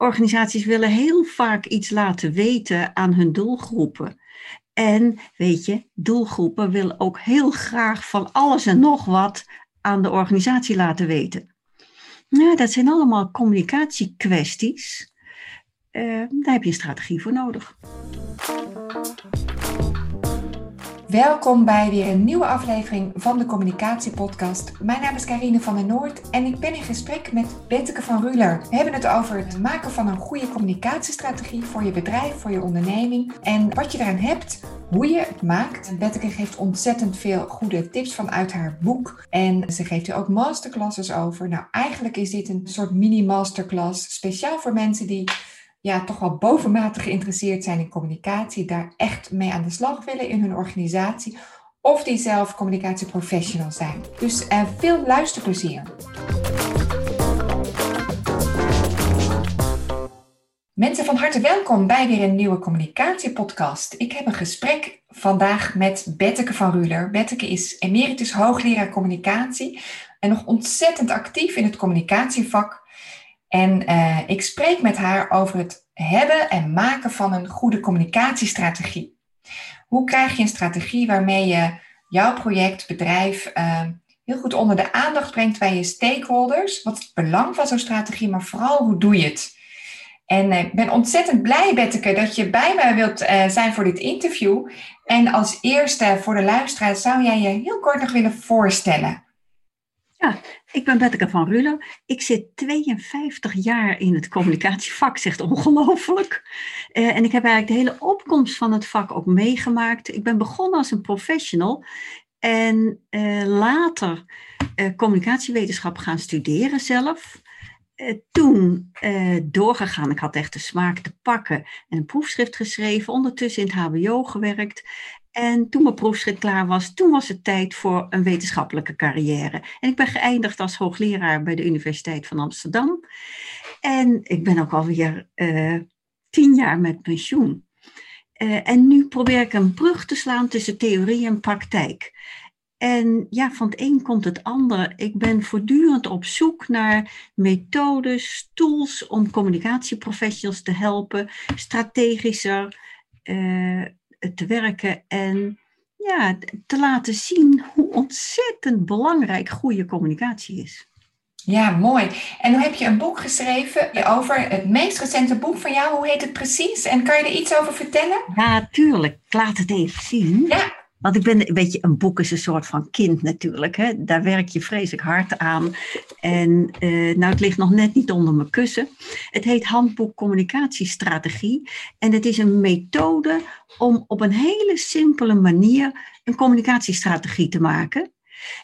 organisaties willen heel vaak iets laten weten aan hun doelgroepen. En weet je, doelgroepen willen ook heel graag van alles en nog wat aan de organisatie laten weten. Nou, dat zijn allemaal communicatiekwesties. Uh, daar heb je een strategie voor nodig. Welkom bij weer een nieuwe aflevering van de Communicatiepodcast. Mijn naam is Karine van der Noord en ik ben in gesprek met Betteke van Ruler. We hebben het over het maken van een goede communicatiestrategie voor je bedrijf, voor je onderneming en wat je eraan hebt, hoe je het maakt. Betteke geeft ontzettend veel goede tips vanuit haar boek en ze geeft er ook masterclasses over. Nou, eigenlijk is dit een soort mini-masterclass speciaal voor mensen die ja, toch wel bovenmatig geïnteresseerd zijn in communicatie, daar echt mee aan de slag willen in hun organisatie, of die zelf communicatieprofessional zijn. Dus uh, veel luisterplezier. Mensen van harte welkom bij weer een nieuwe communicatiepodcast. Ik heb een gesprek vandaag met Betteke van Ruler. Betteke is emeritus hoogleraar communicatie en nog ontzettend actief in het communicatievak en uh, ik spreek met haar over het hebben en maken van een goede communicatiestrategie. Hoe krijg je een strategie waarmee je jouw project, bedrijf uh, heel goed onder de aandacht brengt bij je stakeholders? Wat het belang van zo'n strategie, maar vooral hoe doe je het? En uh, ik ben ontzettend blij, Betteke, dat je bij mij wilt zijn voor dit interview. En als eerste voor de luisteraar zou jij je heel kort nog willen voorstellen. Ja, ik ben Betteke van Ruller. Ik zit 52 jaar in het communicatievak, zegt ongelooflijk. Uh, en ik heb eigenlijk de hele opkomst van het vak ook meegemaakt. Ik ben begonnen als een professional en uh, later uh, communicatiewetenschap gaan studeren zelf. toen doorgegaan, ik had echt de smaak te pakken en een proefschrift geschreven, ondertussen in het HBO gewerkt. En toen mijn proefschrift klaar was, toen was het tijd voor een wetenschappelijke carrière. En ik ben geëindigd als hoogleraar bij de Universiteit van Amsterdam. En ik ben ook alweer uh, tien jaar met pensioen. Uh, en nu probeer ik een brug te slaan tussen theorie en praktijk. En ja, van het een komt het ander. Ik ben voortdurend op zoek naar methodes, tools om communicatieprofessionals te helpen, strategischer, uh, te werken en ja, te laten zien hoe ontzettend belangrijk goede communicatie is. Ja, mooi. En dan heb je een boek geschreven over het meest recente boek van jou. Hoe heet het precies? En kan je er iets over vertellen? Ja, tuurlijk. Ik laat het even zien. Ja. Want ik ben, weet je, een boek is een soort van kind natuurlijk. Hè? Daar werk je vreselijk hard aan. En uh, nou, het ligt nog net niet onder mijn kussen. Het heet Handboek Communicatiestrategie. En het is een methode om op een hele simpele manier een communicatiestrategie te maken.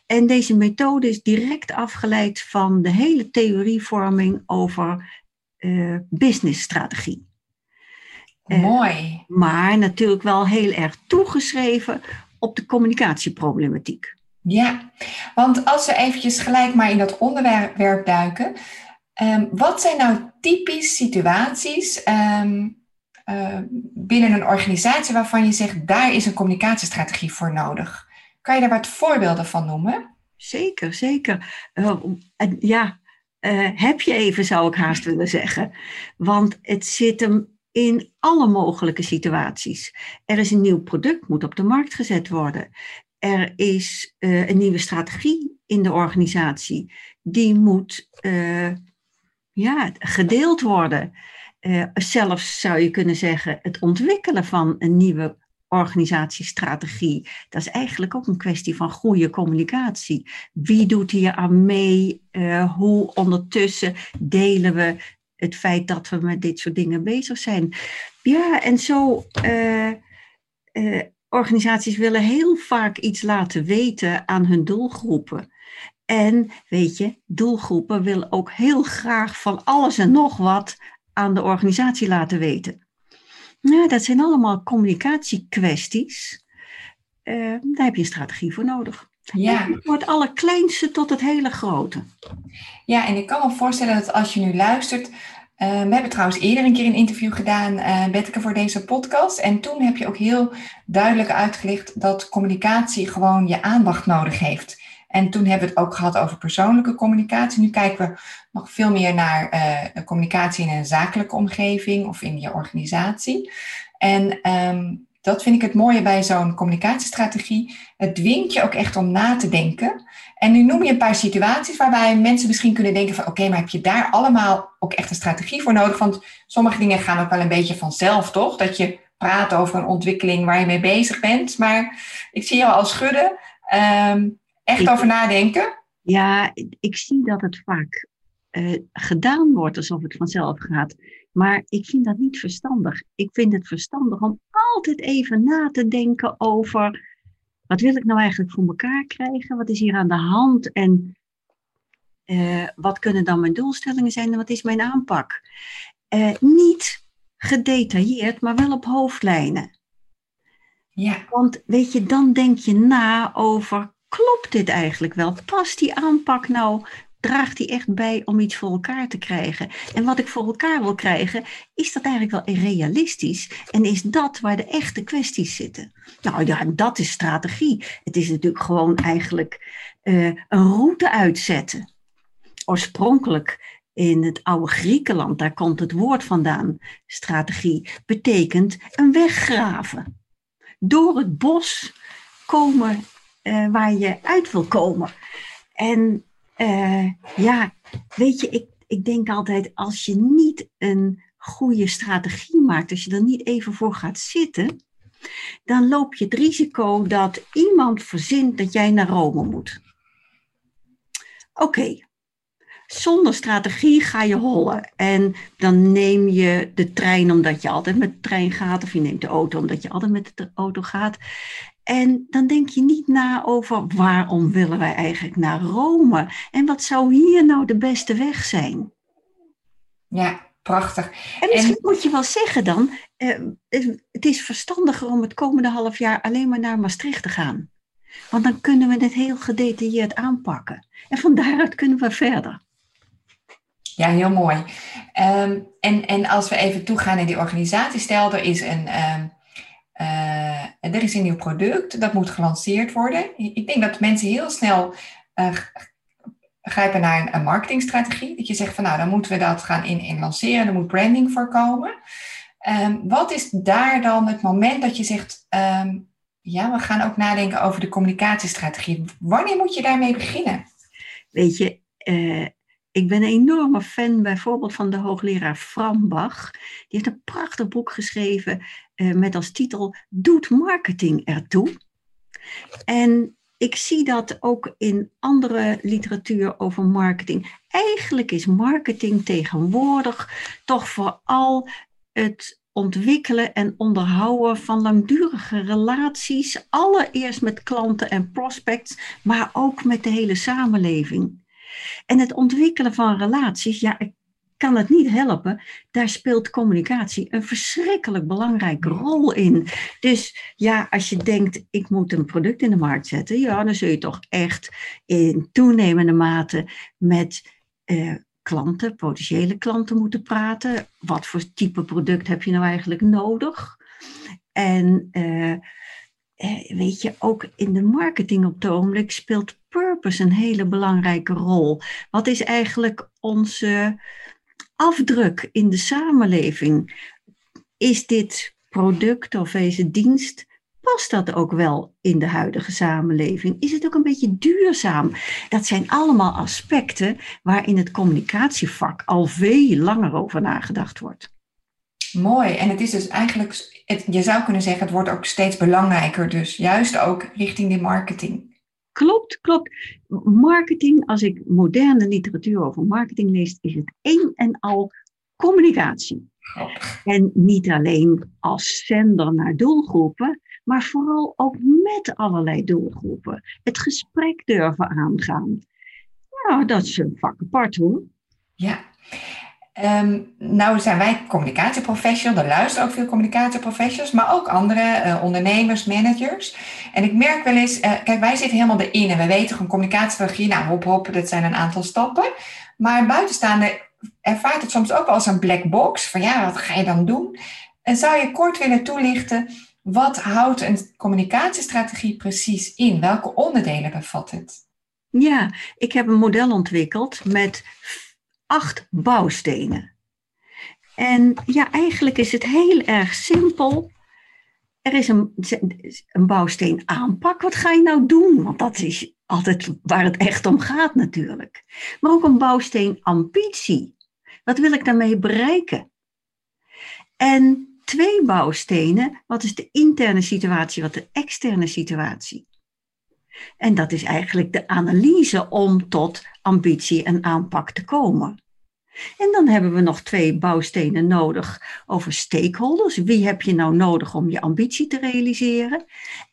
En deze methode is direct afgeleid van de hele theorievorming over uh, businessstrategie. Mooi. Uh, maar natuurlijk wel heel erg toegeschreven op de communicatieproblematiek. Ja, want als we eventjes gelijk maar in dat onderwerp duiken. Um, wat zijn nou typisch situaties um, uh, binnen een organisatie waarvan je zegt, daar is een communicatiestrategie voor nodig? Kan je daar wat voorbeelden van noemen? Zeker, zeker. Uh, ja, uh, heb je even, zou ik haast willen zeggen. Want het zit hem in alle mogelijke situaties. Er is een nieuw product, moet op de markt gezet worden. Er is uh, een nieuwe strategie in de organisatie. Die moet uh, ja, gedeeld worden. Uh, zelfs zou je kunnen zeggen, het ontwikkelen van een nieuwe organisatiestrategie. Dat is eigenlijk ook een kwestie van goede communicatie. Wie doet hier aan mee? hoe ondertussen delen we het feit dat we met dit soort dingen bezig zijn. Ja, en zo. Uh, organisaties willen heel vaak iets laten weten aan hun doelgroepen. En weet je, doelgroepen willen ook heel graag van alles en nog wat aan de organisatie laten weten. Nou, dat zijn allemaal communicatiekwesties. Uh, daar heb je een strategie voor nodig. Ja. Voor het allerkleinste tot het hele grote. Ja, en ik kan me voorstellen dat als je nu luistert. Uh, we hebben trouwens eerder een keer een interview gedaan, uh, Betteke, voor deze podcast. En toen heb je ook heel duidelijk uitgelicht dat communicatie gewoon je aandacht nodig heeft. En toen hebben we het ook gehad over persoonlijke communicatie. Nu kijken we nog veel meer naar uh, communicatie in een zakelijke omgeving of in je organisatie. En ehm, dat vind ik het mooie bij zo'n communicatiestrategie. Het dwingt je ook echt om na te denken. En nu noem je een paar situaties waarbij mensen misschien kunnen denken van oké, maar heb je daar allemaal ook echt een strategie voor nodig? Want sommige dingen gaan ook wel een beetje vanzelf, toch? Dat je praat over een ontwikkeling waar je mee bezig bent. Maar ik zie jou al schudden. Ehm, echt over nadenken. Ja, ik zie dat het vaak uh, gedaan wordt alsof het vanzelf gaat. Maar ik vind dat niet verstandig. Ik vind het verstandig om altijd even na te denken over wat wil ik nou eigenlijk voor elkaar krijgen? Wat is hier aan de hand? En uh, wat kunnen dan mijn doelstellingen zijn en wat is mijn aanpak? Uh, niet gedetailleerd, maar wel op hoofdlijnen. Ja. Want weet je, dan denk je na over, klopt dit eigenlijk wel? Past die aanpak nou draagt die echt bij om iets voor elkaar te krijgen? En wat ik voor elkaar wil krijgen, is dat eigenlijk wel realistisch? En is dat waar de echte kwesties zitten? Nou ja, dat is strategie. Het is natuurlijk gewoon eigenlijk uh, een route uitzetten. Oorspronkelijk in het oude Griekenland, daar komt het woord vandaan, strategie, betekent een weg graven. Door het bos komen uh, waar je uit wil komen. En uh, ja, weet je, ik, ik denk altijd, als je niet een goede strategie maakt, als je er niet even voor gaat zitten, dan loop je het risico dat iemand verzint dat jij naar Rome moet. Oké, zonder strategie ga je hollen. En dan neem je de trein omdat je altijd met de trein gaat, of je neemt de auto omdat je altijd met de auto gaat. En dan denk je niet na over waarom willen wij eigenlijk naar Rome? En wat zou hier nou de beste weg zijn? Ja, prachtig. En misschien moet je wel zeggen dan, eh, het is verstandiger om het komende half jaar alleen maar naar Maastricht te gaan. Want dan kunnen we het heel gedetailleerd aanpakken. En van daaruit kunnen we verder. Ja, heel mooi. Um, en, en als we even toegaan in die organisatie, stel er is een, um, uh, er is een nieuw product, dat moet gelanceerd worden. Ik denk dat mensen heel snel uh, grijpen naar een, marketingstrategie. Dat je zegt van nou, dan moeten we dat gaan in, lanceren, er moet branding voorkomen. Um, wat is daar dan het moment dat je zegt, ja, we gaan ook nadenken over de communicatiestrategie. Wanneer moet je daarmee beginnen? Weet je, uh, ik ben een enorme fan bijvoorbeeld van de hoogleraar Frambach. Die heeft een prachtig boek geschreven met als titel Doet marketing ertoe? En ik zie dat ook in andere literatuur over marketing. Eigenlijk is marketing tegenwoordig toch vooral het ontwikkelen en onderhouden van langdurige relaties. Allereerst met klanten en prospects, maar ook met de hele samenleving. En het ontwikkelen van relaties, ja, ik kan het niet helpen. Daar speelt communicatie een verschrikkelijk belangrijke rol in. Dus ja, als je denkt, ik moet een product in de markt zetten, ja, dan zul je toch echt in toenemende mate met eh, klanten, potentiële klanten moeten praten. Wat voor type product heb je nou eigenlijk nodig? En eh, eh weet je, ook in de marketing op het ogenblik speelt purpose een hele belangrijke rol. Wat is eigenlijk onze afdruk in de samenleving? Is dit product of deze dienst, past dat ook wel in de huidige samenleving? Is het ook een beetje duurzaam? Dat zijn allemaal aspecten waar in het communicatievak al veel langer over nagedacht wordt. Mooi. En het is dus eigenlijk, je zou kunnen zeggen, het wordt ook steeds belangrijker. Dus juist ook richting de marketing. Klopt, klopt. Marketing, als ik moderne literatuur over marketing lees, is het één en al communicatie. En niet alleen als zender naar doelgroepen, maar vooral ook met allerlei doelgroepen. Het gesprek durven aangaan. Nou, dat is een vak apart hoor. Ja, Um, nou zijn wij communicatieprofessionals, er luisteren ook veel communicatieprofessionals, maar ook andere uh, ondernemers, managers. En ik merk wel eens, uh, kijk, wij zitten helemaal erin en we weten gewoon communicatiestrategie, nou hop hop, dat zijn een aantal stappen. Maar buitenstaande ervaart het soms ook wel als een black box, van ja, wat ga je dan doen? En zou je kort willen toelichten, wat houdt een communicatiestrategie precies in? Welke onderdelen bevat het? Ja, ik heb een model ontwikkeld met acht bouwstenen. En ja, eigenlijk is het heel erg simpel. Er is een, een bouwsteen aanpak. Wat ga je nou doen? Want dat is altijd waar het echt om gaat natuurlijk. Maar ook een bouwsteen ambitie. Wat wil ik daarmee bereiken? En twee bouwstenen. Wat is de interne situatie? Wat de externe situatie? En dat is eigenlijk de analyse om tot ambitie en aanpak te komen. En dan hebben we nog twee bouwstenen nodig over stakeholders. Wie heb je nou nodig om je ambitie te realiseren?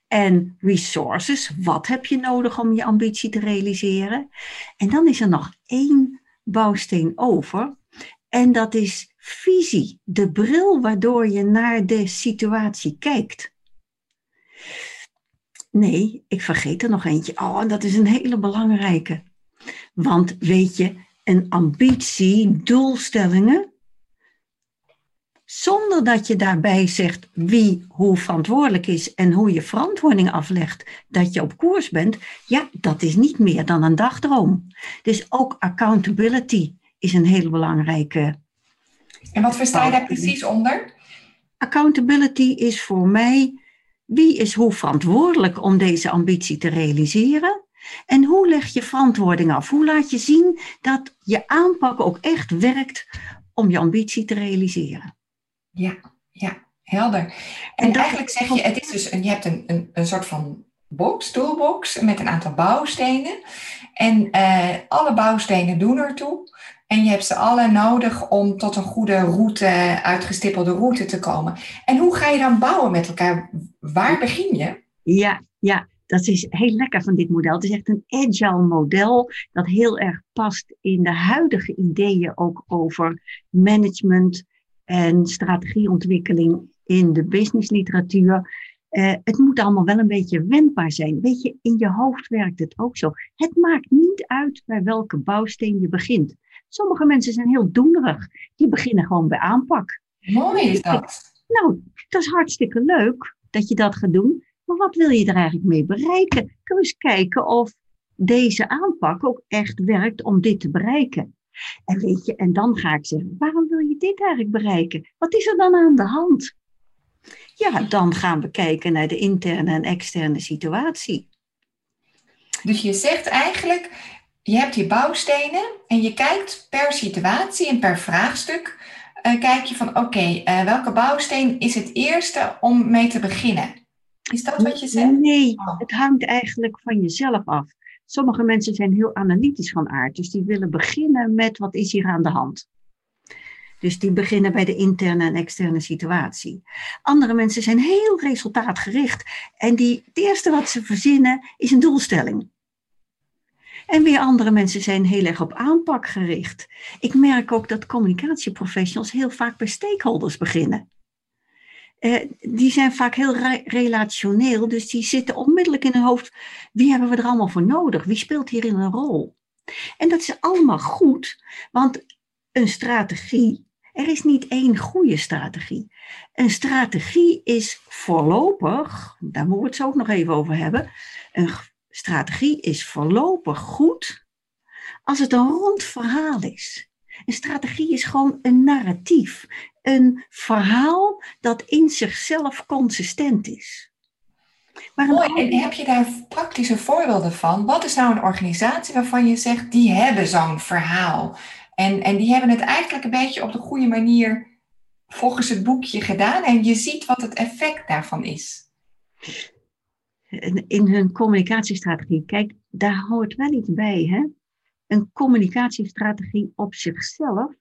En resources, wat heb je nodig om je ambitie te realiseren? En dan is er nog één bouwsteen over. En dat is visie, de bril waardoor je naar de situatie kijkt. Nee, ik vergeet er nog eentje. Oh, dat is een hele belangrijke. Want weet je, een ambitie, doelstellingen, zonder dat je daarbij zegt wie hoe verantwoordelijk is en hoe je verantwoording aflegt dat je op koers bent, ja, dat is niet meer dan een dagdroom. Dus ook accountability is een hele belangrijke. En wat versta je daar precies onder? Accountability is voor mij wie is hoe verantwoordelijk om deze ambitie te realiseren? En hoe leg je verantwoording af? Hoe laat je zien dat je aanpak ook echt werkt om je ambitie te realiseren? Ja, ja, helder. En, eigenlijk zeg je, het is dus, je hebt een, een, een soort van box, toolbox met een aantal bouwstenen. En uh, alle bouwstenen doen ertoe. En je hebt ze alle nodig om tot een goede route, uitgestippelde route te komen. En hoe ga je dan bouwen met elkaar? Waar begin je? Ja, ja, dat is heel lekker van dit model. Het is echt een agile model dat heel erg past in de huidige ideeën ook over management en strategieontwikkeling in de businessliteratuur. Uh, het moet allemaal wel een beetje wendbaar zijn. Weet je, in je hoofd werkt het ook zo. Het maakt niet uit bij welke bouwsteen je begint. Sommige mensen zijn heel doenerig. Die beginnen gewoon bij aanpak. Mooi is dat. Nou, dat is hartstikke leuk dat je dat gaat doen. Maar wat wil je er eigenlijk mee bereiken? Kun je eens kijken of deze aanpak ook echt werkt om dit te bereiken. En weet je, en dan ga ik zeggen, waarom wil je dit eigenlijk bereiken? Wat is er dan aan de hand? Ja, dan gaan we kijken naar de interne en externe situatie. Dus je zegt eigenlijk, je hebt die bouwstenen en je kijkt per situatie en per vraagstuk, uh, kijk je van oké, uh, welke bouwsteen is het eerste om mee te beginnen? Is dat wat je zegt? Nee, oh. het hangt eigenlijk van jezelf af. Sommige mensen zijn heel analytisch van aard, dus die willen beginnen met wat is hier aan de hand. Dus die beginnen bij de interne en externe situatie. Andere mensen zijn heel resultaatgericht en die, het eerste wat ze verzinnen is een doelstelling. En weer andere mensen zijn heel erg op aanpak gericht. Ik merk ook dat communicatieprofessionals heel vaak bij stakeholders beginnen. Uh, die zijn vaak heel re relationeel, dus die zitten onmiddellijk in hun hoofd. Wie hebben we er allemaal voor nodig? Wie speelt hierin een rol? En dat is allemaal goed, want een strategie, er is niet één goede strategie. Een strategie is voorlopig, daar moeten we het zo ook nog even over hebben. Een strategie is voorlopig goed als het een rond verhaal is. Een strategie is gewoon een narratief, een verhaal dat in zichzelf consistent is. Maar Mooi, en heb je daar praktische voorbeelden van? Wat is nou een organisatie waarvan je zegt, die hebben zo'n verhaal? En, en die hebben het eigenlijk een beetje op de goede manier volgens het boekje gedaan en je ziet wat het effect daarvan is in hun communicatiestrategie. Kijk, daar hoort wel iets bij. Hè? Een communicatiestrategie op zichzelf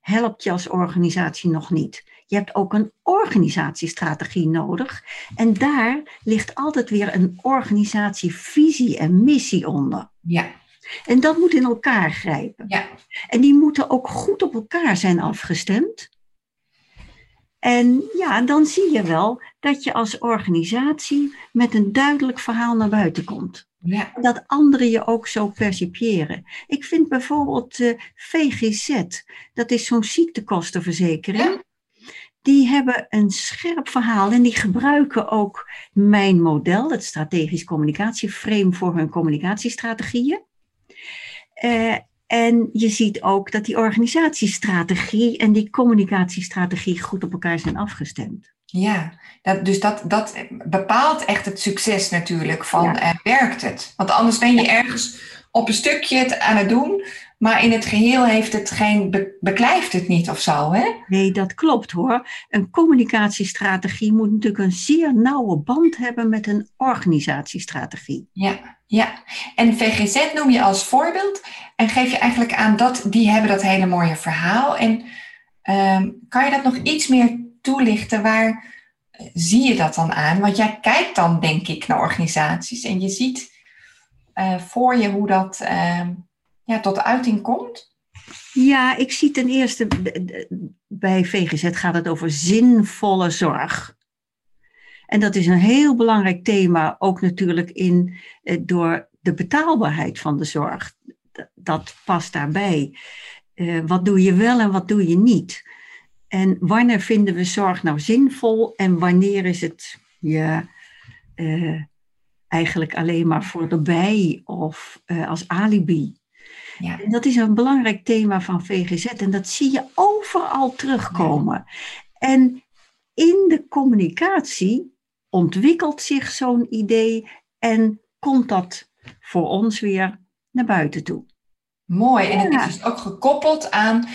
helpt je als organisatie nog niet. Je hebt ook een organisatiestrategie nodig. En daar ligt altijd weer een organisatievisie en missie onder. Ja. En dat moet in elkaar grijpen. Ja. En die moeten ook goed op elkaar zijn afgestemd. En ja, dan zie je wel dat je als organisatie met een duidelijk verhaal naar buiten komt. Ja. Dat anderen je ook zo percipiëren. Ik vind bijvoorbeeld uh, eh, VGZ, dat is zo'n ziektekostenverzekering. die hebben een scherp verhaal en die gebruiken ook mijn model, het strategisch communicatieframe, voor hun communicatiestrategieën. Uh, en je ziet ook dat die organisatiestrategie en die communicatiestrategie goed op elkaar zijn afgestemd. Ja, dat, dus dat, dat bepaalt echt het succes natuurlijk van ja. uh, werkt het. Want anders ben je ergens op een stukje het aan het doen, maar in het geheel heeft het geen, be, beklijft het niet of zo, hè? Nee, dat klopt hoor. Een communicatiestrategie moet natuurlijk een zeer nauwe band hebben met een organisatiestrategie. Ja, ja. En VGZ noem je als voorbeeld en geef je eigenlijk aan dat die hebben dat hele mooie verhaal. En um, kan je dat nog iets meer toelichten? Waar eh, zie je dat dan aan? Want jij kijkt dan, denk ik, naar organisaties en je ziet uh, voor je hoe dat uh, ja, tot uiting komt? Ja, ik zie ten eerste bij VGZ gaat het over zinvolle zorg. En dat is een heel belangrijk thema, ook natuurlijk in, eh, door de betaalbaarheid van de zorg. Dat past daarbij. Uh, wat doe je wel en wat doe je niet? En wanneer vinden we zorg nou zinvol en wanneer is het ja, uh, eigenlijk alleen maar voor de bij of uh, als alibi? Ja. En dat is een belangrijk thema van VGZ en dat zie je overal terugkomen. Ja. En in de communicatie ontwikkelt zich zo'n idee en komt dat voor ons weer naar buiten toe. Mooi. En het is dus ook gekoppeld aan,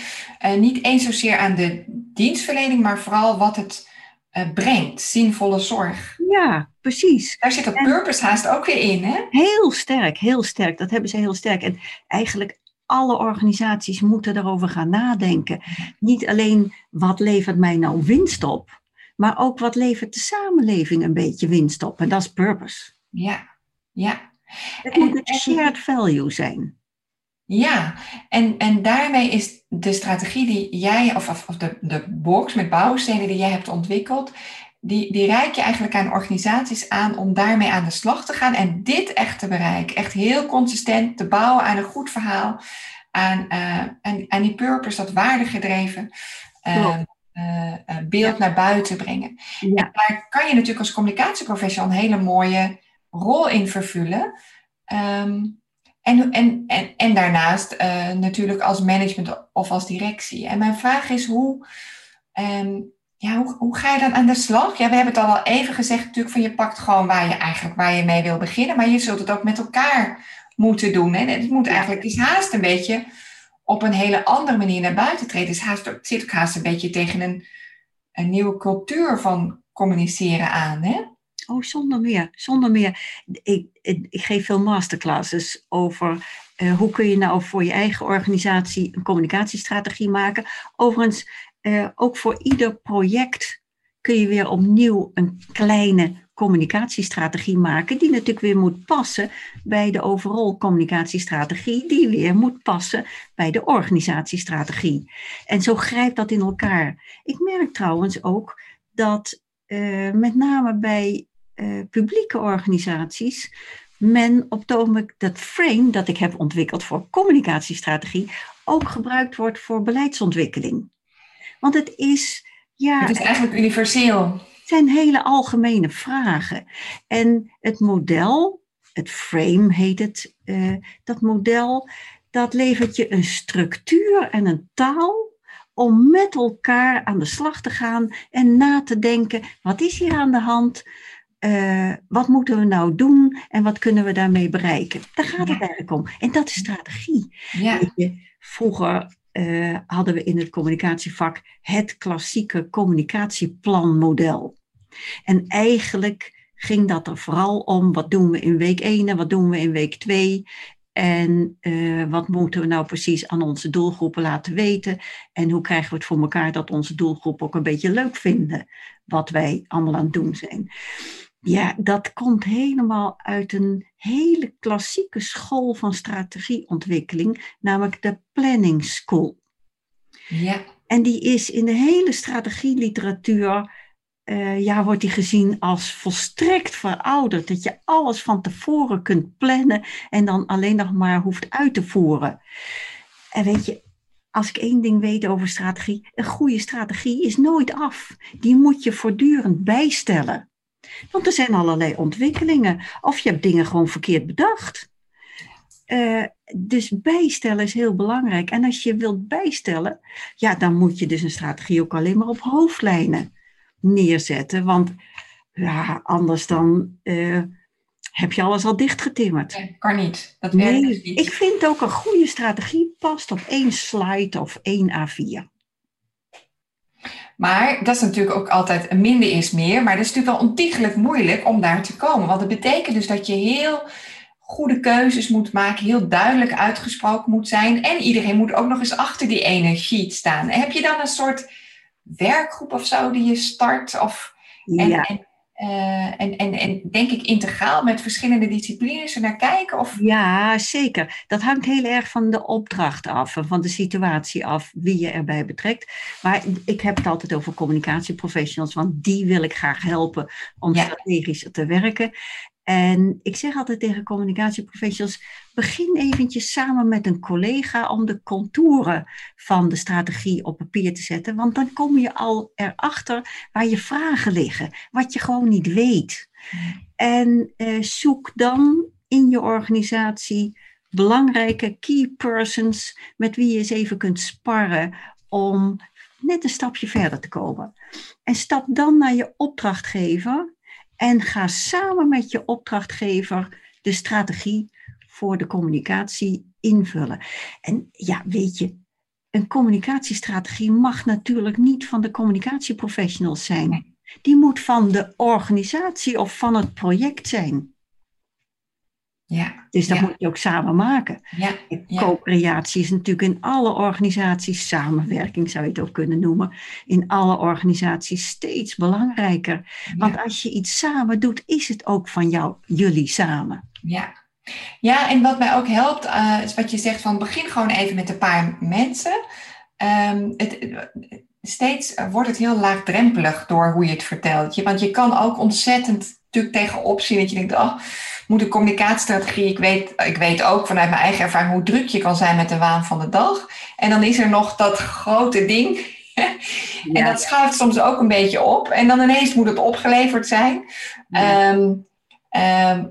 uh, niet eens zozeer aan de dienstverlening, maar vooral wat het uh, brengt. Zinvolle zorg. Ja, precies. Daar zit dat en, purpose haast ook weer in, hè? Heel sterk, heel sterk. Dat hebben ze heel sterk. En eigenlijk alle organisaties moeten daarover gaan nadenken. Niet alleen wat levert mij nou winst op, maar ook wat levert de samenleving een beetje winst op. En dat is purpose. Ja, ja. Het en, moet een shared value zijn. Ja, en, en daarmee is de strategie die jij, of, of, de, de box met bouwstenen die jij hebt ontwikkeld, die, die reik je eigenlijk aan organisaties aan om daarmee aan de slag te gaan en dit echt te bereiken. Echt heel consistent te bouwen aan een goed verhaal, aan, uh, aan, aan die purpose, dat waardegedreven uh, uh, beeld naar buiten brengen. Ja. En daar kan je natuurlijk als communicatieprofessional een hele mooie rol in vervullen. Um, en, en, en, en daarnaast uh, natuurlijk als management of als directie. En mijn vraag is hoe, um, ja, hoe, hoe ga je dan aan de slag? Ja, we hebben het al wel even gezegd natuurlijk van je pakt gewoon waar je eigenlijk waar je mee wil beginnen. Maar je zult het ook met elkaar moeten doen. Hè? Het moet eigenlijk, is haast een beetje op een hele andere manier naar buiten treden. Het, haast, het zit ook haast een beetje tegen een, een nieuwe cultuur van communiceren aan. Hè? Oh, zonder meer, zonder meer. Ik, ik, geef veel masterclasses over uh, hoe kun je nou voor je eigen organisatie een communicatiestrategie maken. Overigens, uh, ook voor ieder project kun je weer opnieuw een kleine communicatiestrategie maken, die natuurlijk weer moet passen bij de overal communicatiestrategie, die weer moet passen bij de organisatiestrategie. En zo grijpt dat in elkaar. Ik merk trouwens ook dat uh, met name bij uh, publieke organisaties men op het ogenblik dat frame dat ik heb ontwikkeld voor communicatiestrategie ook gebruikt wordt voor beleidsontwikkeling. Want het is. Ja, het is eigenlijk universeel. Het zijn hele algemene vragen. En het model, het frame heet het, uh, dat model, dat levert je een structuur en een taal om met elkaar aan de slag te gaan en na te denken, wat is hier aan de hand? Uh, wat moeten we nou doen en wat kunnen we daarmee bereiken? Daar gaat het eigenlijk om. En dat is strategie. Ja. Vroeger uh, hadden we in het communicatievak het klassieke communicatieplanmodel. En eigenlijk ging dat er vooral om wat doen we in week 1 en wat doen we in week 2. En uh, wat moeten we nou precies aan onze doelgroepen laten weten? En hoe krijgen we het voor elkaar dat onze doelgroep ook een beetje leuk vinden wat wij allemaal aan het doen zijn? Ja, dat komt helemaal uit een hele klassieke school van strategieontwikkeling, namelijk de Planning School. Ja. En die is in de hele strategieliteratuur, uh, ja, wordt die gezien als volstrekt verouderd. Dat je alles van tevoren kunt plannen en dan alleen nog maar hoeft uit te voeren. En weet je, als ik één ding weet over strategie, een goede strategie is nooit af. Die moet je voortdurend bijstellen. Want er zijn allerlei ontwikkelingen. Of je hebt dingen gewoon verkeerd bedacht. Uh, dus bijstellen is heel belangrijk. En als je wilt bijstellen, ja, dan moet je dus een strategie ook alleen maar op hoofdlijnen neerzetten. Want ja, anders dan uh, heb je alles al dichtgetimmerd. Nee, kan niet. Dat nee, dus niet. Ik vind ook een goede strategie past op één slide of één A4. Maar dat is natuurlijk ook altijd minder is meer. Maar dat is natuurlijk wel ontiegelijk moeilijk om daar te komen. Want dat betekent dus dat je heel goede keuzes moet maken, heel duidelijk uitgesproken moet zijn. En iedereen moet ook nog eens achter die ene sheet staan. Heb je dan een soort werkgroep of zo die je start? Of, en, ja. en, uh, en, en, en, denk ik integraal met verschillende disciplines er naar kijken? Of? Ja, zeker. Dat hangt heel erg van de opdracht af en van de situatie af, wie je erbij betrekt. Maar ik heb het altijd over communicatieprofessionals, want die wil ik graag helpen om ja. strategisch te werken. En ik zeg altijd tegen communicatieprofessionals, begin eventjes samen met een collega om de contouren van de strategie op papier te zetten. Want dan kom je al erachter waar je vragen liggen, wat je gewoon niet weet. En eh, zoek dan in je organisatie belangrijke key persons met wie je eens even kunt sparren om net een stapje verder te komen. En stap dan naar je opdrachtgever en ga samen met je opdrachtgever de strategie voor de communicatie invullen. En ja, weet je, een communicatiestrategie mag natuurlijk niet van de communicatieprofessionals zijn. Die moet van de organisatie of van het project zijn. Ja, dus dat moet je ook samen maken. Ja, Co-creatie is natuurlijk in alle organisaties, samenwerking zou je het ook kunnen noemen, in alle organisaties steeds belangrijker. Want als je iets samen doet, is het ook van jou, jullie samen. Ja, ja en wat mij ook helpt, uh, is wat je zegt van begin gewoon even met een paar mensen. Um, het, steeds wordt het heel laagdrempelig door hoe je het vertelt. Want je kan ook ontzettend natuurlijk tegenop zien dat je denkt, oh, moet een communicatiestrategie. Ik weet, ik weet ook vanuit mijn eigen ervaring hoe druk je kan zijn met de waan van de dag. En dan is er nog dat grote ding. en dat schuift soms ook een beetje op. En dan ineens moet het opgeleverd zijn. Ehm, ehm,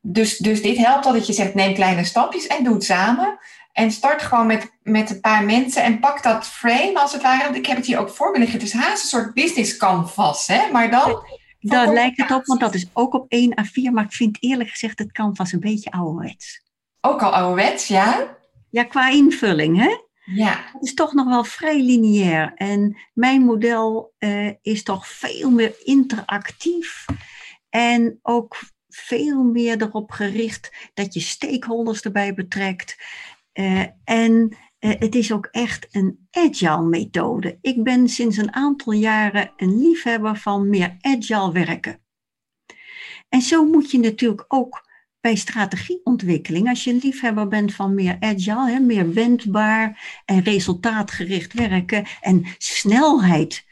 dus, dus dit helpt al dat je zegt, neem kleine stapjes en doe het samen. En start gewoon met, met een paar mensen en pak dat frame als het ware. Ik heb het hier ook voor me liggen. Het is haast een soort business canvas, hè? maar dan daar lijkt het op, want dat is ook op 1 A4. Maar ik vind eerlijk gezegd het canvas een beetje ouderwets. Ook al ouderwets, ja? Ja, qua invulling, hè? Ja. Het is toch nog wel vrij lineair. En mijn model uh, is toch veel meer interactief. En ook veel meer erop gericht dat je stakeholders erbij betrekt. Uh, en het is ook echt een agile methode. Ik ben sinds een aantal jaren een liefhebber van meer agile werken. En zo moet je natuurlijk ook bij strategieontwikkeling, als je een liefhebber bent van meer agile, meer wendbaar en resultaatgericht werken en snelheid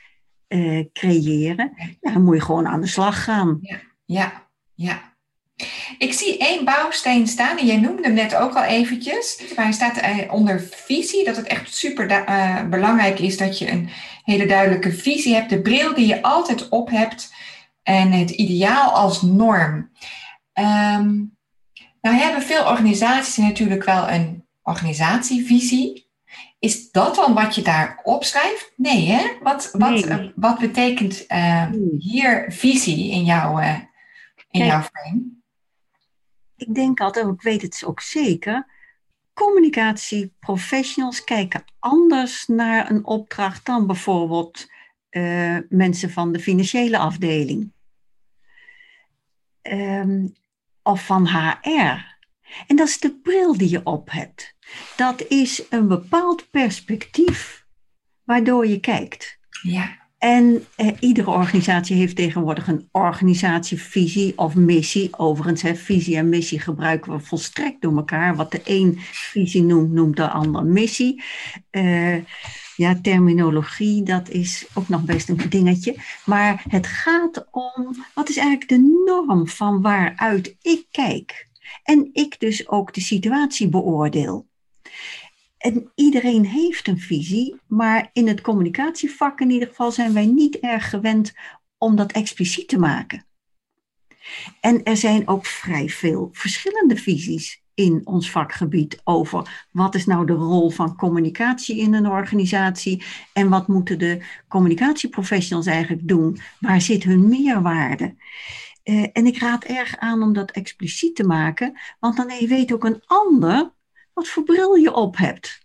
uh, creëren, dan moet je gewoon aan de slag gaan. Ja, ja, ja. Ik zie één bouwsteen staan en jij noemde hem net ook al eventjes. Maar hij staat eh, onder visie, dat het echt super uh, belangrijk is dat je een hele duidelijke visie hebt. De bril die je altijd op hebt en het ideaal als norm. Um, nou hebben veel organisaties natuurlijk wel een organisatievisie. Is dat dan wat je daar opschrijft? Nee, hè? Wat, wat, nee. wat betekent uh, hier visie in jouw, in jouw frame? Ik denk altijd, ik weet het ook zeker, communicatieprofessionals kijken anders naar een opdracht dan bijvoorbeeld uh, mensen van de financiële afdeling. Um, of van HR. En dat is de bril die je op hebt. Dat is een bepaald perspectief waardoor je kijkt. Ja. En eh, iedere organisatie heeft tegenwoordig een organisatievisie of missie. Overigens, hè, visie en missie gebruiken we volstrekt door elkaar. Wat de een visie noemt, noemt de ander missie. Uh, ja, terminologie, dat is ook nog best een dingetje. Maar het gaat om, wat is eigenlijk de norm van waaruit ik kijk? En ik dus ook de situatie beoordeel. En iedereen heeft een visie, maar in het communicatievak in ieder geval zijn wij niet erg gewend om dat expliciet te maken. En er zijn ook vrij veel verschillende visies in ons vakgebied over wat is nou de rol van communicatie in een organisatie en wat moeten de communicatieprofessionals eigenlijk doen? Waar zit hun meerwaarde? Uh, en ik raad erg aan om dat expliciet te maken, want dan weet ook een ander wat voor bril je op hebt.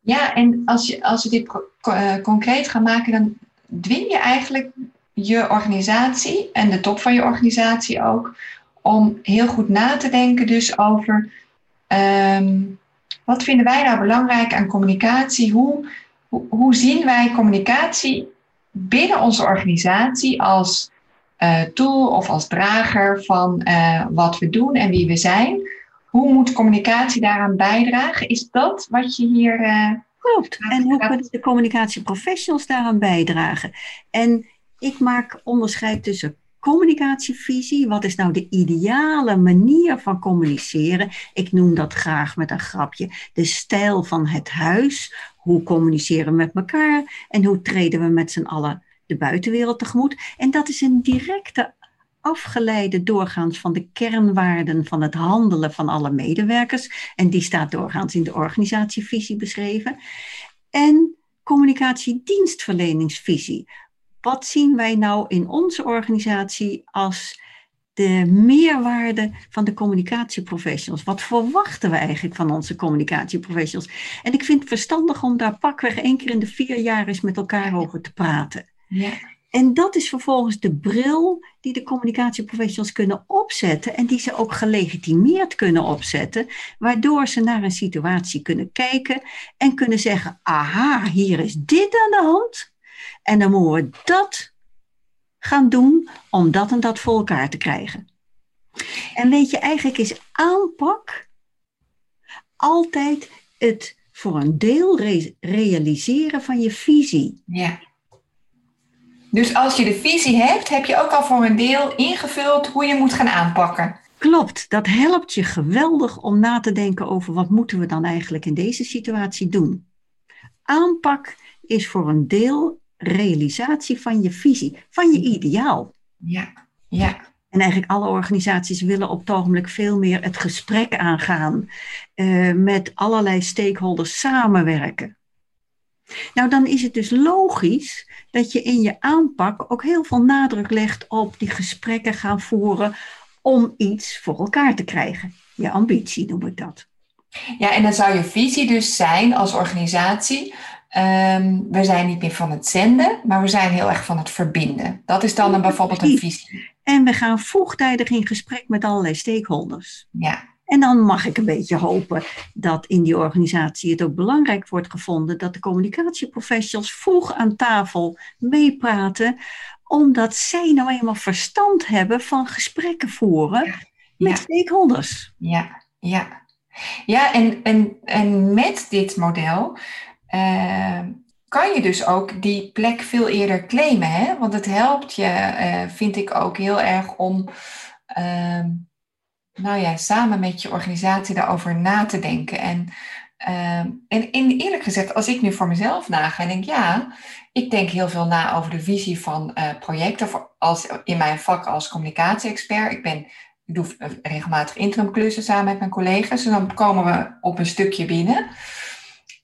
Ja, en als, je, als we dit uh, concreet gaan maken, dan dwing je eigenlijk je organisatie en de top van je organisatie ook om heel goed na te denken dus over um, wat vinden wij nou belangrijk aan communicatie? Hoe, hoe, zien wij communicatie binnen onze organisatie als uh, tool of als drager van uh, wat we doen en wie we zijn? Hoe moet communicatie daaraan bijdragen? Is dat wat je hier. Uh, Klopt. En hoe kunnen de communicatieprofessionals daaraan bijdragen? En ik maak onderscheid tussen communicatievisie. Wat is nou de ideale manier van communiceren? Ik noem dat graag met een grapje. De stijl van het huis. Hoe communiceren we met elkaar? En hoe treden we met z'n allen de buitenwereld tegemoet? En dat is een directe afgeleide doorgaans van de kernwaarden van het handelen van alle medewerkers. En die staat doorgaans in de organisatievisie beschreven. En communicatiedienstverleningsvisie. Wat zien wij nou in onze organisatie als de meerwaarde van de communicatieprofessionals? Wat verwachten we eigenlijk van onze communicatieprofessionals? En ik vind het verstandig om daar pakweg één keer in de vier jaar eens met elkaar over te praten. Ja. En dat is vervolgens de bril die de communicatieprofessionals kunnen opzetten en die ze ook gelegitimeerd kunnen opzetten, waardoor ze naar een situatie kunnen kijken en kunnen zeggen, aha, hier is dit aan de hand. En dan moeten we dat gaan doen om dat en dat voor elkaar te krijgen. En weet je, eigenlijk is aanpak altijd het voor een deel realiseren van je visie. Ja. Dus als je de visie hebt, heb je ook al voor een deel ingevuld hoe je moet gaan aanpakken. Klopt, dat helpt je geweldig om na te denken over wat moeten we dan eigenlijk in deze situatie doen. Aanpak is voor een deel realisatie van je visie, van je ideaal. Ja, ja. En eigenlijk alle organisaties willen op het ogenblik veel meer het gesprek aangaan, uh, met allerlei stakeholders samenwerken. Nou, dan is het dus logisch dat je in je aanpak ook heel veel nadruk legt op die gesprekken gaan voeren om iets voor elkaar te krijgen. Je ambitie noem ik dat. Ja, en dan zou je visie dus zijn als organisatie. Um, we zijn niet meer van het zenden, maar we zijn heel erg van het verbinden. Dat is dan een, bijvoorbeeld een visie. En we gaan vroegtijdig in gesprek met allerlei stakeholders. Ja. En dan mag ik een beetje hopen dat in die organisatie het ook belangrijk wordt gevonden dat de communicatieprofessionals vroeg aan tafel meepraten, omdat zij nou eenmaal verstand hebben van gesprekken voeren met stakeholders. Ja, ja. Ja, en, en, en met dit model uh, kan je dus ook die plek veel eerder claimen. Hè? Want het helpt je, uh, vind ik ook heel erg om uh, nou ja, samen met je organisatie daarover na te denken. En, ehm, en, eerlijk gezegd, als ik nu voor mezelf naga en denk, ja, ik denk heel veel na over de visie van uh, projecten als, in mijn vak als communicatie-expert. Ik, ben, ik doe regelmatig interimklussen samen met mijn collega's en dan komen we op een stukje binnen.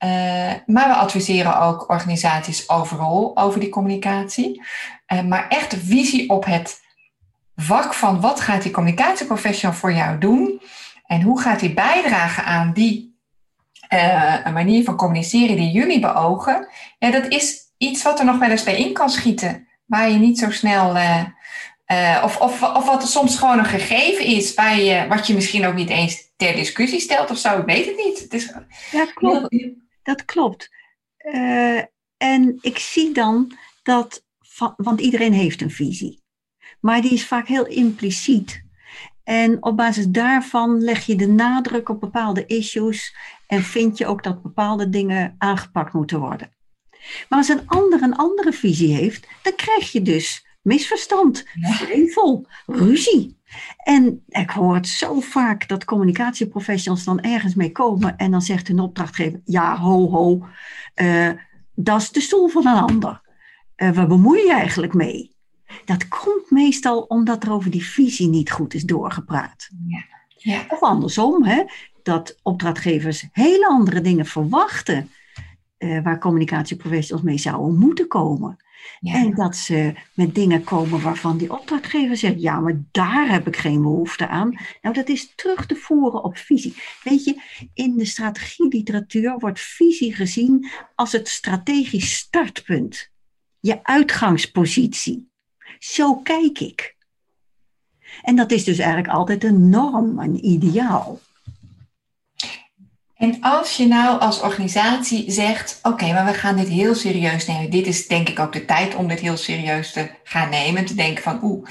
Uh, maar we adviseren ook organisaties overal over die communicatie. Maar echt de visie op het vak van wat gaat die communicatieprofessional voor jou doen en hoe gaat hij bijdragen aan die uh, manier van communiceren die jullie beogen. Ja, dat is iets wat er nog wel eens bij in kan schieten, waar je niet zo snel. Uh, of, of, of wat er soms gewoon een gegeven is, je, wat je misschien ook niet eens ter discussie stelt of zo. Ik weet het niet. Het is ja, klopt. Dat klopt. En ik zie dan dat, want iedereen heeft een visie maar die is vaak heel impliciet. En op basis daarvan leg je de nadruk op bepaalde issues en vind je ook dat bepaalde dingen aangepakt moeten worden. Maar als een ander een andere visie heeft, dan krijg je dus misverstand, vrevel, ruzie. En ik hoor het zo vaak dat communicatieprofessionals dan ergens mee komen en dan zegt hun opdrachtgever, ja, ho, ho, uh, dat is de stoel van een ander. Uh, waar bemoei je eigenlijk mee? Dat komt meestal omdat er over die visie niet goed is doorgepraat. Ja. Ja. Of andersom, hè, dat opdrachtgevers hele andere dingen verwachten uh, waar communicatieprofessionals mee zouden moeten komen. En dat ze met dingen komen waarvan die opdrachtgever zegt, ja, maar daar heb ik geen behoefte aan. Nou, dat is terug te voeren op visie. Weet je, in de strategieliteratuur wordt visie gezien als het strategisch startpunt. Je uitgangspositie. Zo kijk ik. En dat is dus eigenlijk altijd een norm, een ideaal. En als je nou als organisatie zegt, oké, maar we gaan dit heel serieus nemen. Dit is denk ik ook de tijd om dit heel serieus te gaan nemen. Te denken van, oeh,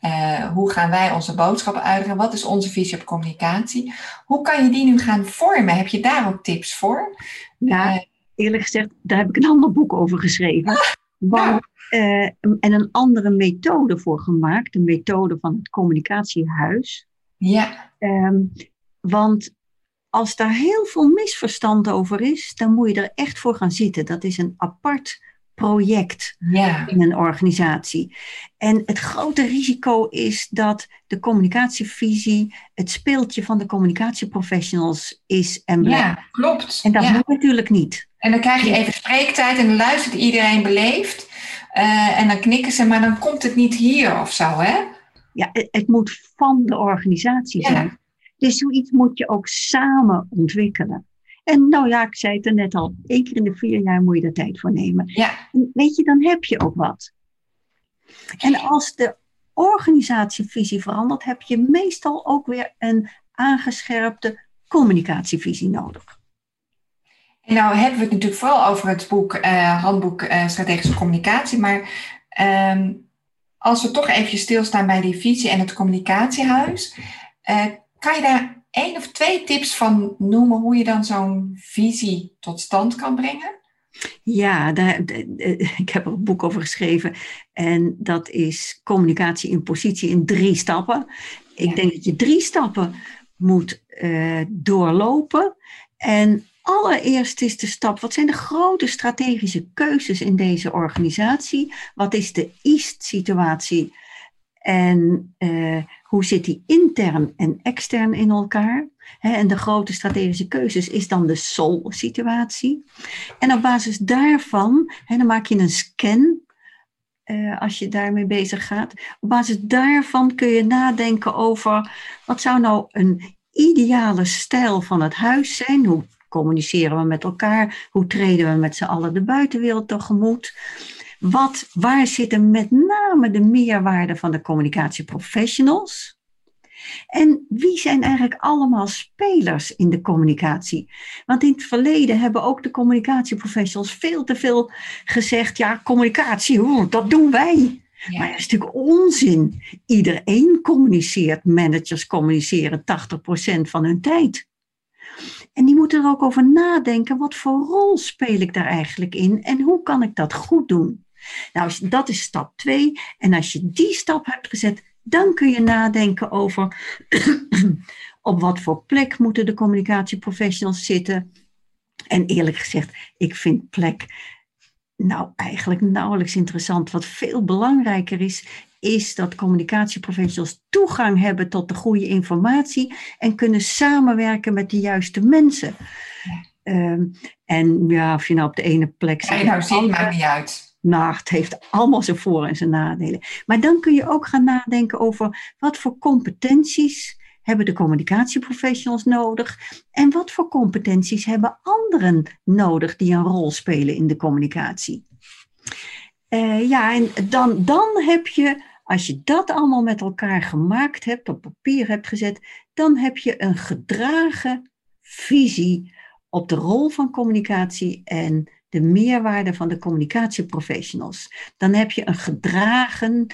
uh, hoe gaan wij onze boodschappen uitdragen? Wat is onze visie op communicatie? Hoe kan je die nu gaan vormen? Heb je daar ook tips voor? Ja, uh, eerlijk gezegd, daar heb ik een ander boek over geschreven. Ah, Want, uh, en een andere methode voor gemaakt. De methode van het communicatiehuis. Ja. Um, want als daar heel veel misverstand over is, dan moet je er echt voor gaan zitten. Dat is een apart project ja. in een organisatie. En het grote risico is dat de communicatievisie het speeltje van de communicatieprofessionals is en blijft. Ja, klopt. En dat ja. moet natuurlijk niet. En dan krijg je even spreektijd en dan luistert iedereen beleefd. Uh, en dan knikken ze, maar dan komt het niet hier of zo, hè? Ja, het, het moet van de organisatie zijn. Dus zoiets moet je ook samen ontwikkelen. En nou ja, ik zei het er net al, één keer in de vier jaar moet je er tijd voor nemen. Ja. En weet je, dan heb je ook wat. En als de organisatievisie verandert, heb je meestal ook weer een aangescherpte communicatievisie nodig. En nou hebben we het natuurlijk vooral over het boek uh, Handboek uh, Strategische Communicatie, maar um, als we toch even stilstaan bij die visie en het communicatiehuis, uh, kan je daar één of twee tips van noemen hoe je dan zo'n visie tot stand kan brengen? Ja, daar, ik heb er een boek over geschreven. En dat is communicatie in positie in drie stappen. Ik ja. denk dat je drie stappen moet doorlopen. En allereerst is de stap, wat zijn de grote strategische keuzes in deze organisatie? Wat is de East-situatie? En uh, hoe zit die intern en extern in elkaar? en de grote strategische keuzes is dan de SOL-situatie. En op basis daarvan, dan maak je een scan uh, als je daarmee bezig gaat. Op basis daarvan kun je nadenken over wat zou nou een ideale stijl van het huis zijn? Hoe communiceren we met elkaar? Hoe treden we met z'n allen de buitenwereld tegemoet? Wat, waar zitten met name de meerwaarde van de communicatieprofessionals? En wie zijn eigenlijk allemaal spelers in de communicatie? Want in het verleden hebben ook de communicatieprofessionals veel te veel gezegd: ja, communicatie, hoe, dat doen wij. Ja. Maar dat is natuurlijk onzin. Iedereen communiceert, managers communiceren 80% van hun tijd. En die moeten er ook over nadenken: wat voor rol speel ik daar eigenlijk in en hoe kan ik dat goed doen? Nou, dat is stap 2. En als je die stap hebt gezet, dan kun je nadenken over op wat voor plek moeten de communicatieprofessionals zitten. En eerlijk gezegd, ik vind plek nou eigenlijk nauwelijks interessant. Wat veel belangrijker is, is dat communicatieprofessionals toegang hebben tot de goede informatie en kunnen samenwerken met de juiste mensen. Um, en ja, of je nou op de ene plek zit. Ja, nou maakt niet uit. Nou, het heeft allemaal zijn voor- en zijn nadelen. Maar dan kun je ook gaan nadenken over wat voor competenties hebben de communicatieprofessionals nodig en wat voor competenties hebben anderen nodig die een rol spelen in de communicatie. Uh, ja, en dan, dan heb je, als je dat allemaal met elkaar gemaakt hebt, op papier hebt gezet, dan heb je een gedragen visie op de rol van communicatie en de meerwaarde van de communicatieprofessionals. Dan heb je een gedragen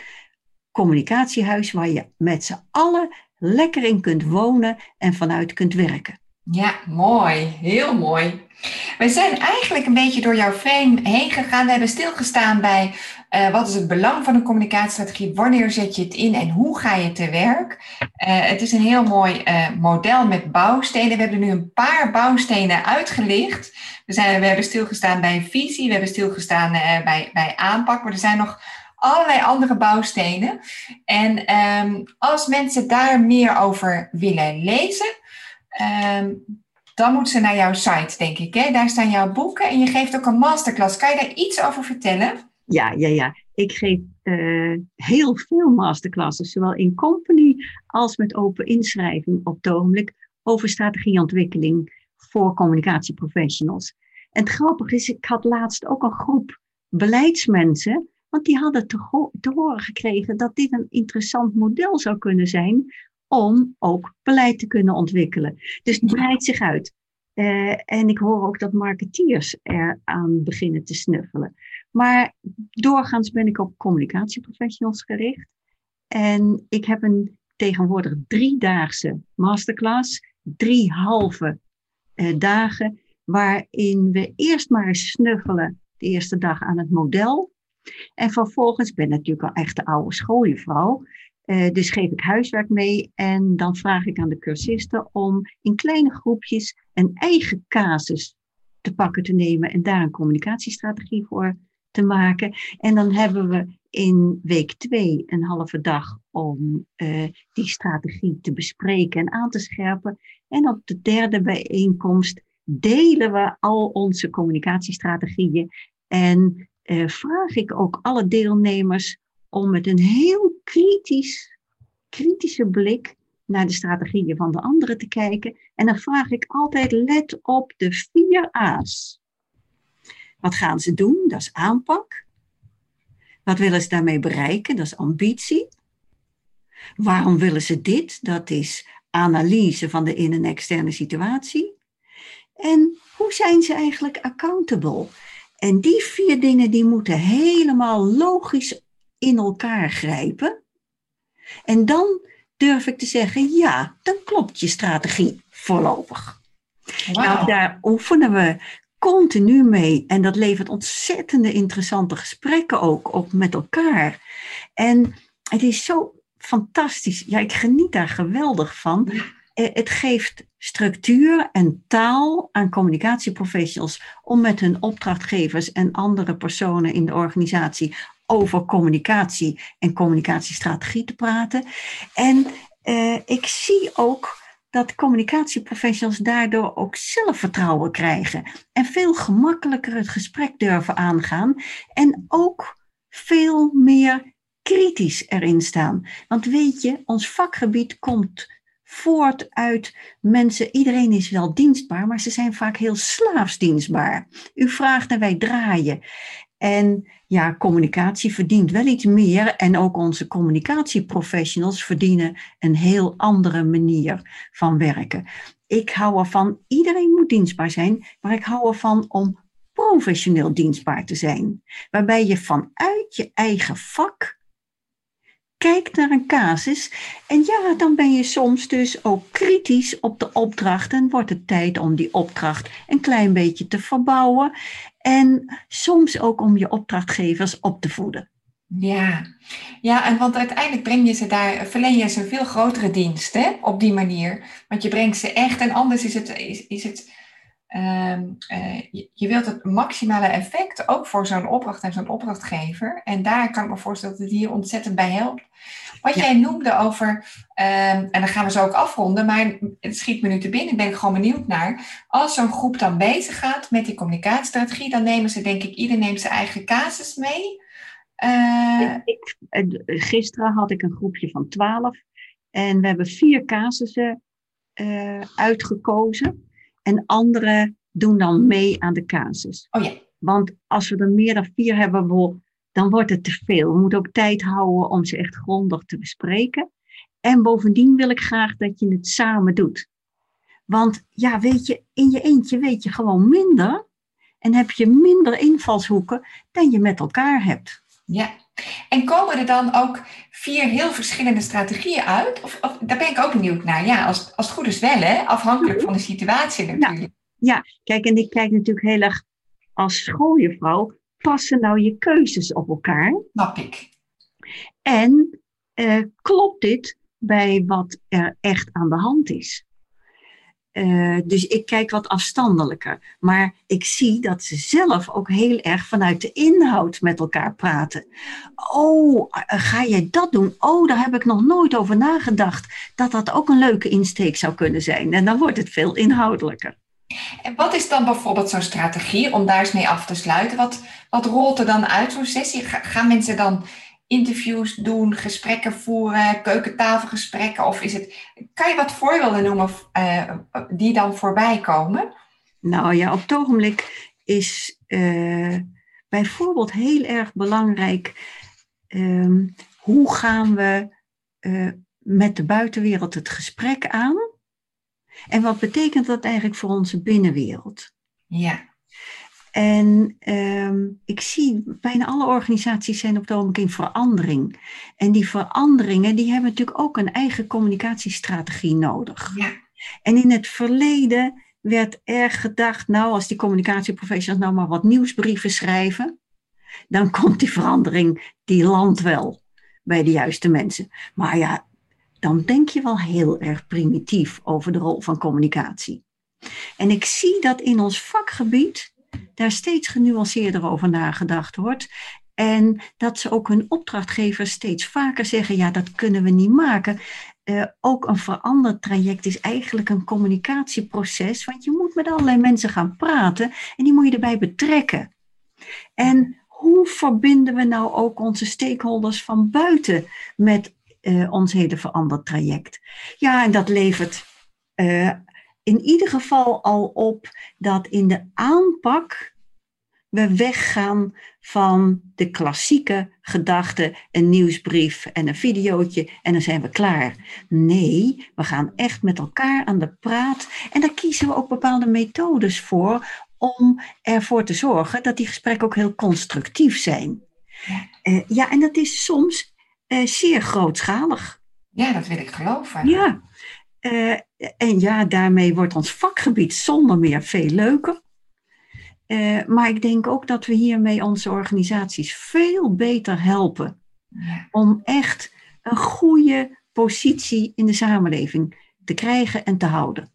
communicatiehuis waar je met z'n allen lekker in kunt wonen en vanuit kunt werken. Ja, mooi. Heel mooi. We zijn eigenlijk een beetje door jouw frame heen gegaan. We hebben stilgestaan bij uh, wat is het belang van een communicatiestrategie, wanneer zet je het in en hoe ga je te werk. Uh, het is een heel mooi uh, model met bouwstenen. We hebben nu een paar bouwstenen uitgelicht. We, zijn, we hebben stilgestaan bij visie, we hebben stilgestaan bij, bij aanpak, maar er zijn nog allerlei andere bouwstenen. En um, als mensen daar meer over willen lezen, um, dan moeten ze naar jouw site, denk ik. Hè? Daar staan jouw boeken en je geeft ook een masterclass. Kan je daar iets over vertellen? Ja, ja, ja. Ik geef uh, heel veel masterclasses, zowel in company als met open inschrijving op het ogenblik, over strategieontwikkeling voor communicatieprofessionals. En het grappige is, ik had laatst ook een groep beleidsmensen, want die hadden te horen gekregen dat dit een interessant model zou kunnen zijn om ook beleid te kunnen ontwikkelen. Dus het breidt zich uit. Uh, en ik hoor ook dat marketeers eraan beginnen te snuffelen. Maar doorgaans ben ik op communicatieprofessionals gericht. En ik heb een tegenwoordig driedaagse masterclass, drie halve uh, dagen, waarin we eerst maar snuffelen de eerste dag aan het model. En vervolgens, ik ben natuurlijk al echt de oude schooljuffrouw, uh, dus geef ik huiswerk mee en dan vraag ik aan de cursisten om in kleine groepjes een eigen casus te pakken te nemen en daar een communicatiestrategie voor te maken. En dan hebben we in week twee een halve dag om uh, die strategie te bespreken en aan te scherpen. En op de derde bijeenkomst delen we al onze communicatiestrategieën en uh, vraag ik ook alle deelnemers om met een heel kritisch, kritische blik naar de strategieën van de anderen te kijken. En dan vraag ik altijd, let op de vier A's. Wat gaan ze doen? Dat is aanpak. Wat willen ze daarmee bereiken? Dat is ambitie. Waarom willen ze dit? Dat is analyse van de in- en externe situatie. En hoe zijn ze eigenlijk accountable? En die vier dingen die moeten helemaal logisch in elkaar grijpen. En dan durf ik te zeggen, ja, dan klopt je strategie voorlopig. Nou, daar oefenen we continu mee. En dat levert ontzettende interessante gesprekken ook op met elkaar. En het is zo fantastisch. Ja, ik geniet daar geweldig van. Eh, het geeft structuur en taal aan communicatieprofessionals om met hun opdrachtgevers en andere personen in de organisatie over communicatie en communicatiestrategie te praten. En uh, ik zie ook dat communicatieprofessionals daardoor ook zelfvertrouwen krijgen en veel gemakkelijker het gesprek durven aangaan en ook veel meer kritisch erin staan. Want weet je, ons vakgebied komt voort uit mensen, iedereen is wel dienstbaar, maar ze zijn vaak heel slaafsdienstbaar. U vraagt en wij draaien. En ja, communicatie verdient wel iets meer. En ook onze communicatieprofessionals verdienen een heel andere manier van werken. Ik hou ervan, iedereen moet dienstbaar zijn, maar ik hou ervan om professioneel dienstbaar te zijn. Waarbij je vanuit je eigen vak kijkt naar een casus. En ja, dan ben je soms dus ook kritisch op de opdracht. En wordt het tijd om die opdracht een klein beetje te verbouwen. En soms ook om je opdrachtgevers op te voeden. Ja, ja en want uiteindelijk breng je ze daar, verleen je ze een veel grotere dienst hè, op die manier. Want je brengt ze echt, en anders is het, is, is het Um, uh, je, je, wilt het maximale effect ook voor zo'n opdracht en zo'n opdrachtgever. En daar kan ik me voorstellen dat het hier ontzettend bij helpt. Wat jij noemde over, um, en dan gaan we zo ook afronden, maar het schiet me nu te binnen, ben ik gewoon benieuwd naar. Als zo'n groep dan bezig gaat met die communicatiestrategie, dan nemen ze denk ik, ieder neemt zijn eigen casus mee. Uh, ik, gisteren had ik een groepje van twaalf en we hebben vier casussen uh, uitgekozen. En anderen doen dan mee aan de casus. Oh ja. Want als we er meer dan vier hebben, dan wordt het te veel. We moeten ook tijd houden om ze echt grondig te bespreken. En bovendien wil ik graag dat je het samen doet. Want ja, weet je, in je eentje weet je gewoon minder. En heb je minder invalshoeken dan je met elkaar hebt. Ja, en komen er dan ook vier heel verschillende strategieën uit? Of, of, daar ben ik ook benieuwd naar. Ja, als, als het goed is wel, hè? afhankelijk van de situatie natuurlijk. Ja, ja, kijk, en ik kijk natuurlijk heel erg als schooljuffrouw. Passen nou je keuzes op elkaar? Snap ik. En uh, klopt dit bij wat er echt aan de hand is? Uh, dus ik kijk wat afstandelijker. Maar ik zie dat ze zelf ook heel erg vanuit de inhoud met elkaar praten. Oh, ga jij dat doen? Oh, daar heb ik nog nooit over nagedacht. Dat dat ook een leuke insteek zou kunnen zijn. En dan wordt het veel inhoudelijker. En wat is dan bijvoorbeeld zo'n strategie om daar eens mee af te sluiten? Wat, wat rolt er dan uit zo'n sessie? Gaan mensen dan interviews doen, gesprekken voeren, keukentafelgesprekken? Of is het, kan je wat voorbeelden noemen uh, die dan voorbij komen? Nou ja, op het ogenblik is uh, bijvoorbeeld heel erg belangrijk um, hoe gaan we uh, met de buitenwereld het gesprek aan? En wat betekent dat eigenlijk voor onze binnenwereld? Ja. En um, ik zie bijna alle organisaties zijn op het ogenblik in verandering. En die veranderingen die hebben natuurlijk ook een eigen communicatiestrategie nodig. Ja. En in het verleden werd erg gedacht, nou als die communicatieprofessionals nou maar wat nieuwsbrieven schrijven, dan komt die verandering, die land wel bij de juiste mensen. Maar ja, dan denk je wel heel erg primitief over de rol van communicatie. En ik zie dat in ons vakgebied daar steeds genuanceerder over nagedacht wordt. En dat ze ook hun opdrachtgevers steeds vaker zeggen: ja, dat kunnen we niet maken. Uh, ook een veranderd traject is eigenlijk een communicatieproces, want je moet met allerlei mensen gaan praten en die moet je erbij betrekken. En hoe verbinden we nou ook onze stakeholders van buiten met uh, ons hele veranderd traject? Ja, en dat levert uh, in ieder geval al op dat in de aanpak we weggaan van de klassieke gedachte, een nieuwsbrief en een videootje en dan zijn we klaar. Nee, we gaan echt met elkaar aan de praat en daar kiezen we ook bepaalde methodes voor om ervoor te zorgen dat die gesprekken ook heel constructief zijn. Ja, uh, ja en dat is soms uh, zeer grootschalig. Ja, dat wil ik geloven. Ja, uh, en ja, daarmee wordt ons vakgebied zonder meer veel leuker. Uh, maar ik denk ook dat we hiermee onze organisaties veel beter helpen. Om echt een goede positie in de samenleving te krijgen en te houden.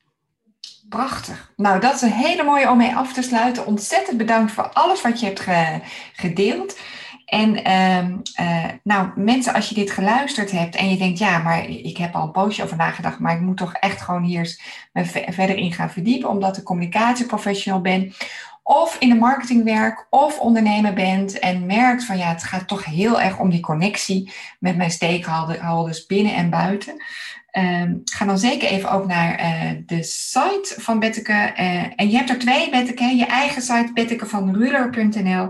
Prachtig. Nou, dat is een hele mooie om mee af te sluiten. Ontzettend bedankt voor alles wat je hebt ge gedeeld. En uh, nou, mensen, als je dit geluisterd hebt en je denkt, ja, maar ik heb al een poosje over nagedacht, maar ik moet toch echt gewoon hier me verder in gaan verdiepen, omdat ik communicatieprofessional ben, of in de marketing werk, of ondernemer bent en merkt van, ja, het gaat toch heel erg om die connectie met mijn stakeholders binnen en buiten. Um, ga dan zeker even ook naar uh, de site van Betteke. Uh, en je hebt er twee, Betteke. Je eigen site, bettekevanruler.nl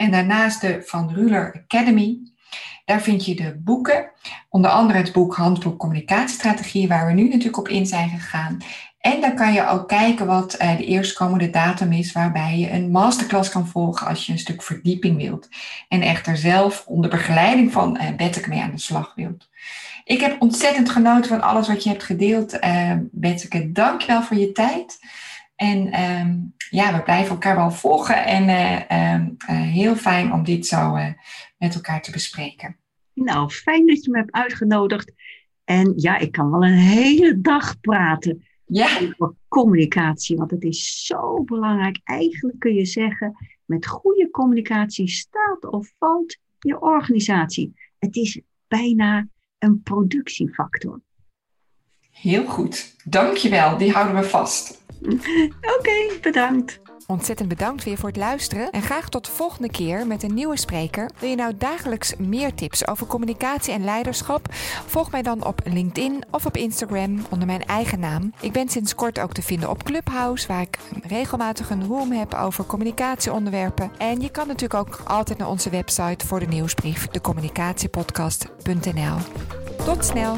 en daarnaast de Van Ruler Academy. Daar vind je de boeken, onder andere het boek Handboek Communicatiestrategie, waar we nu natuurlijk op in zijn gegaan. En dan kan je ook kijken wat uh, de eerstkomende datum is, waarbij je een masterclass kan volgen als je een stuk verdieping wilt. En echter zelf onder begeleiding van uh, Betteke mee aan de slag wilt. Ik heb ontzettend genoten van alles wat je hebt gedeeld, uh, Betteke. Dank je wel voor je tijd. En um, ja, we blijven elkaar wel volgen. En uh, uh, heel fijn om dit zo uh, met elkaar te bespreken. Nou, fijn dat je me hebt uitgenodigd. En ja, ik kan wel een hele dag praten ja. over communicatie. Want het is zo belangrijk. Eigenlijk kun je zeggen, met goede communicatie staat of valt je organisatie. Het is bijna een productiefactor. Heel goed. Dankjewel. Die houden we vast. Oké, bedankt. Ontzettend bedankt weer voor het luisteren en graag tot de volgende keer met een nieuwe spreker. Wil je nou dagelijks meer tips over communicatie en leiderschap? Volg mij dan op LinkedIn of op Instagram onder mijn eigen naam. Ik ben sinds kort ook te vinden op Clubhouse, waar ik regelmatig een room heb over communicatieonderwerpen. En je kan natuurlijk ook altijd naar onze website voor de nieuwsbrief, decommunicatiepodcast.nl. Tot snel!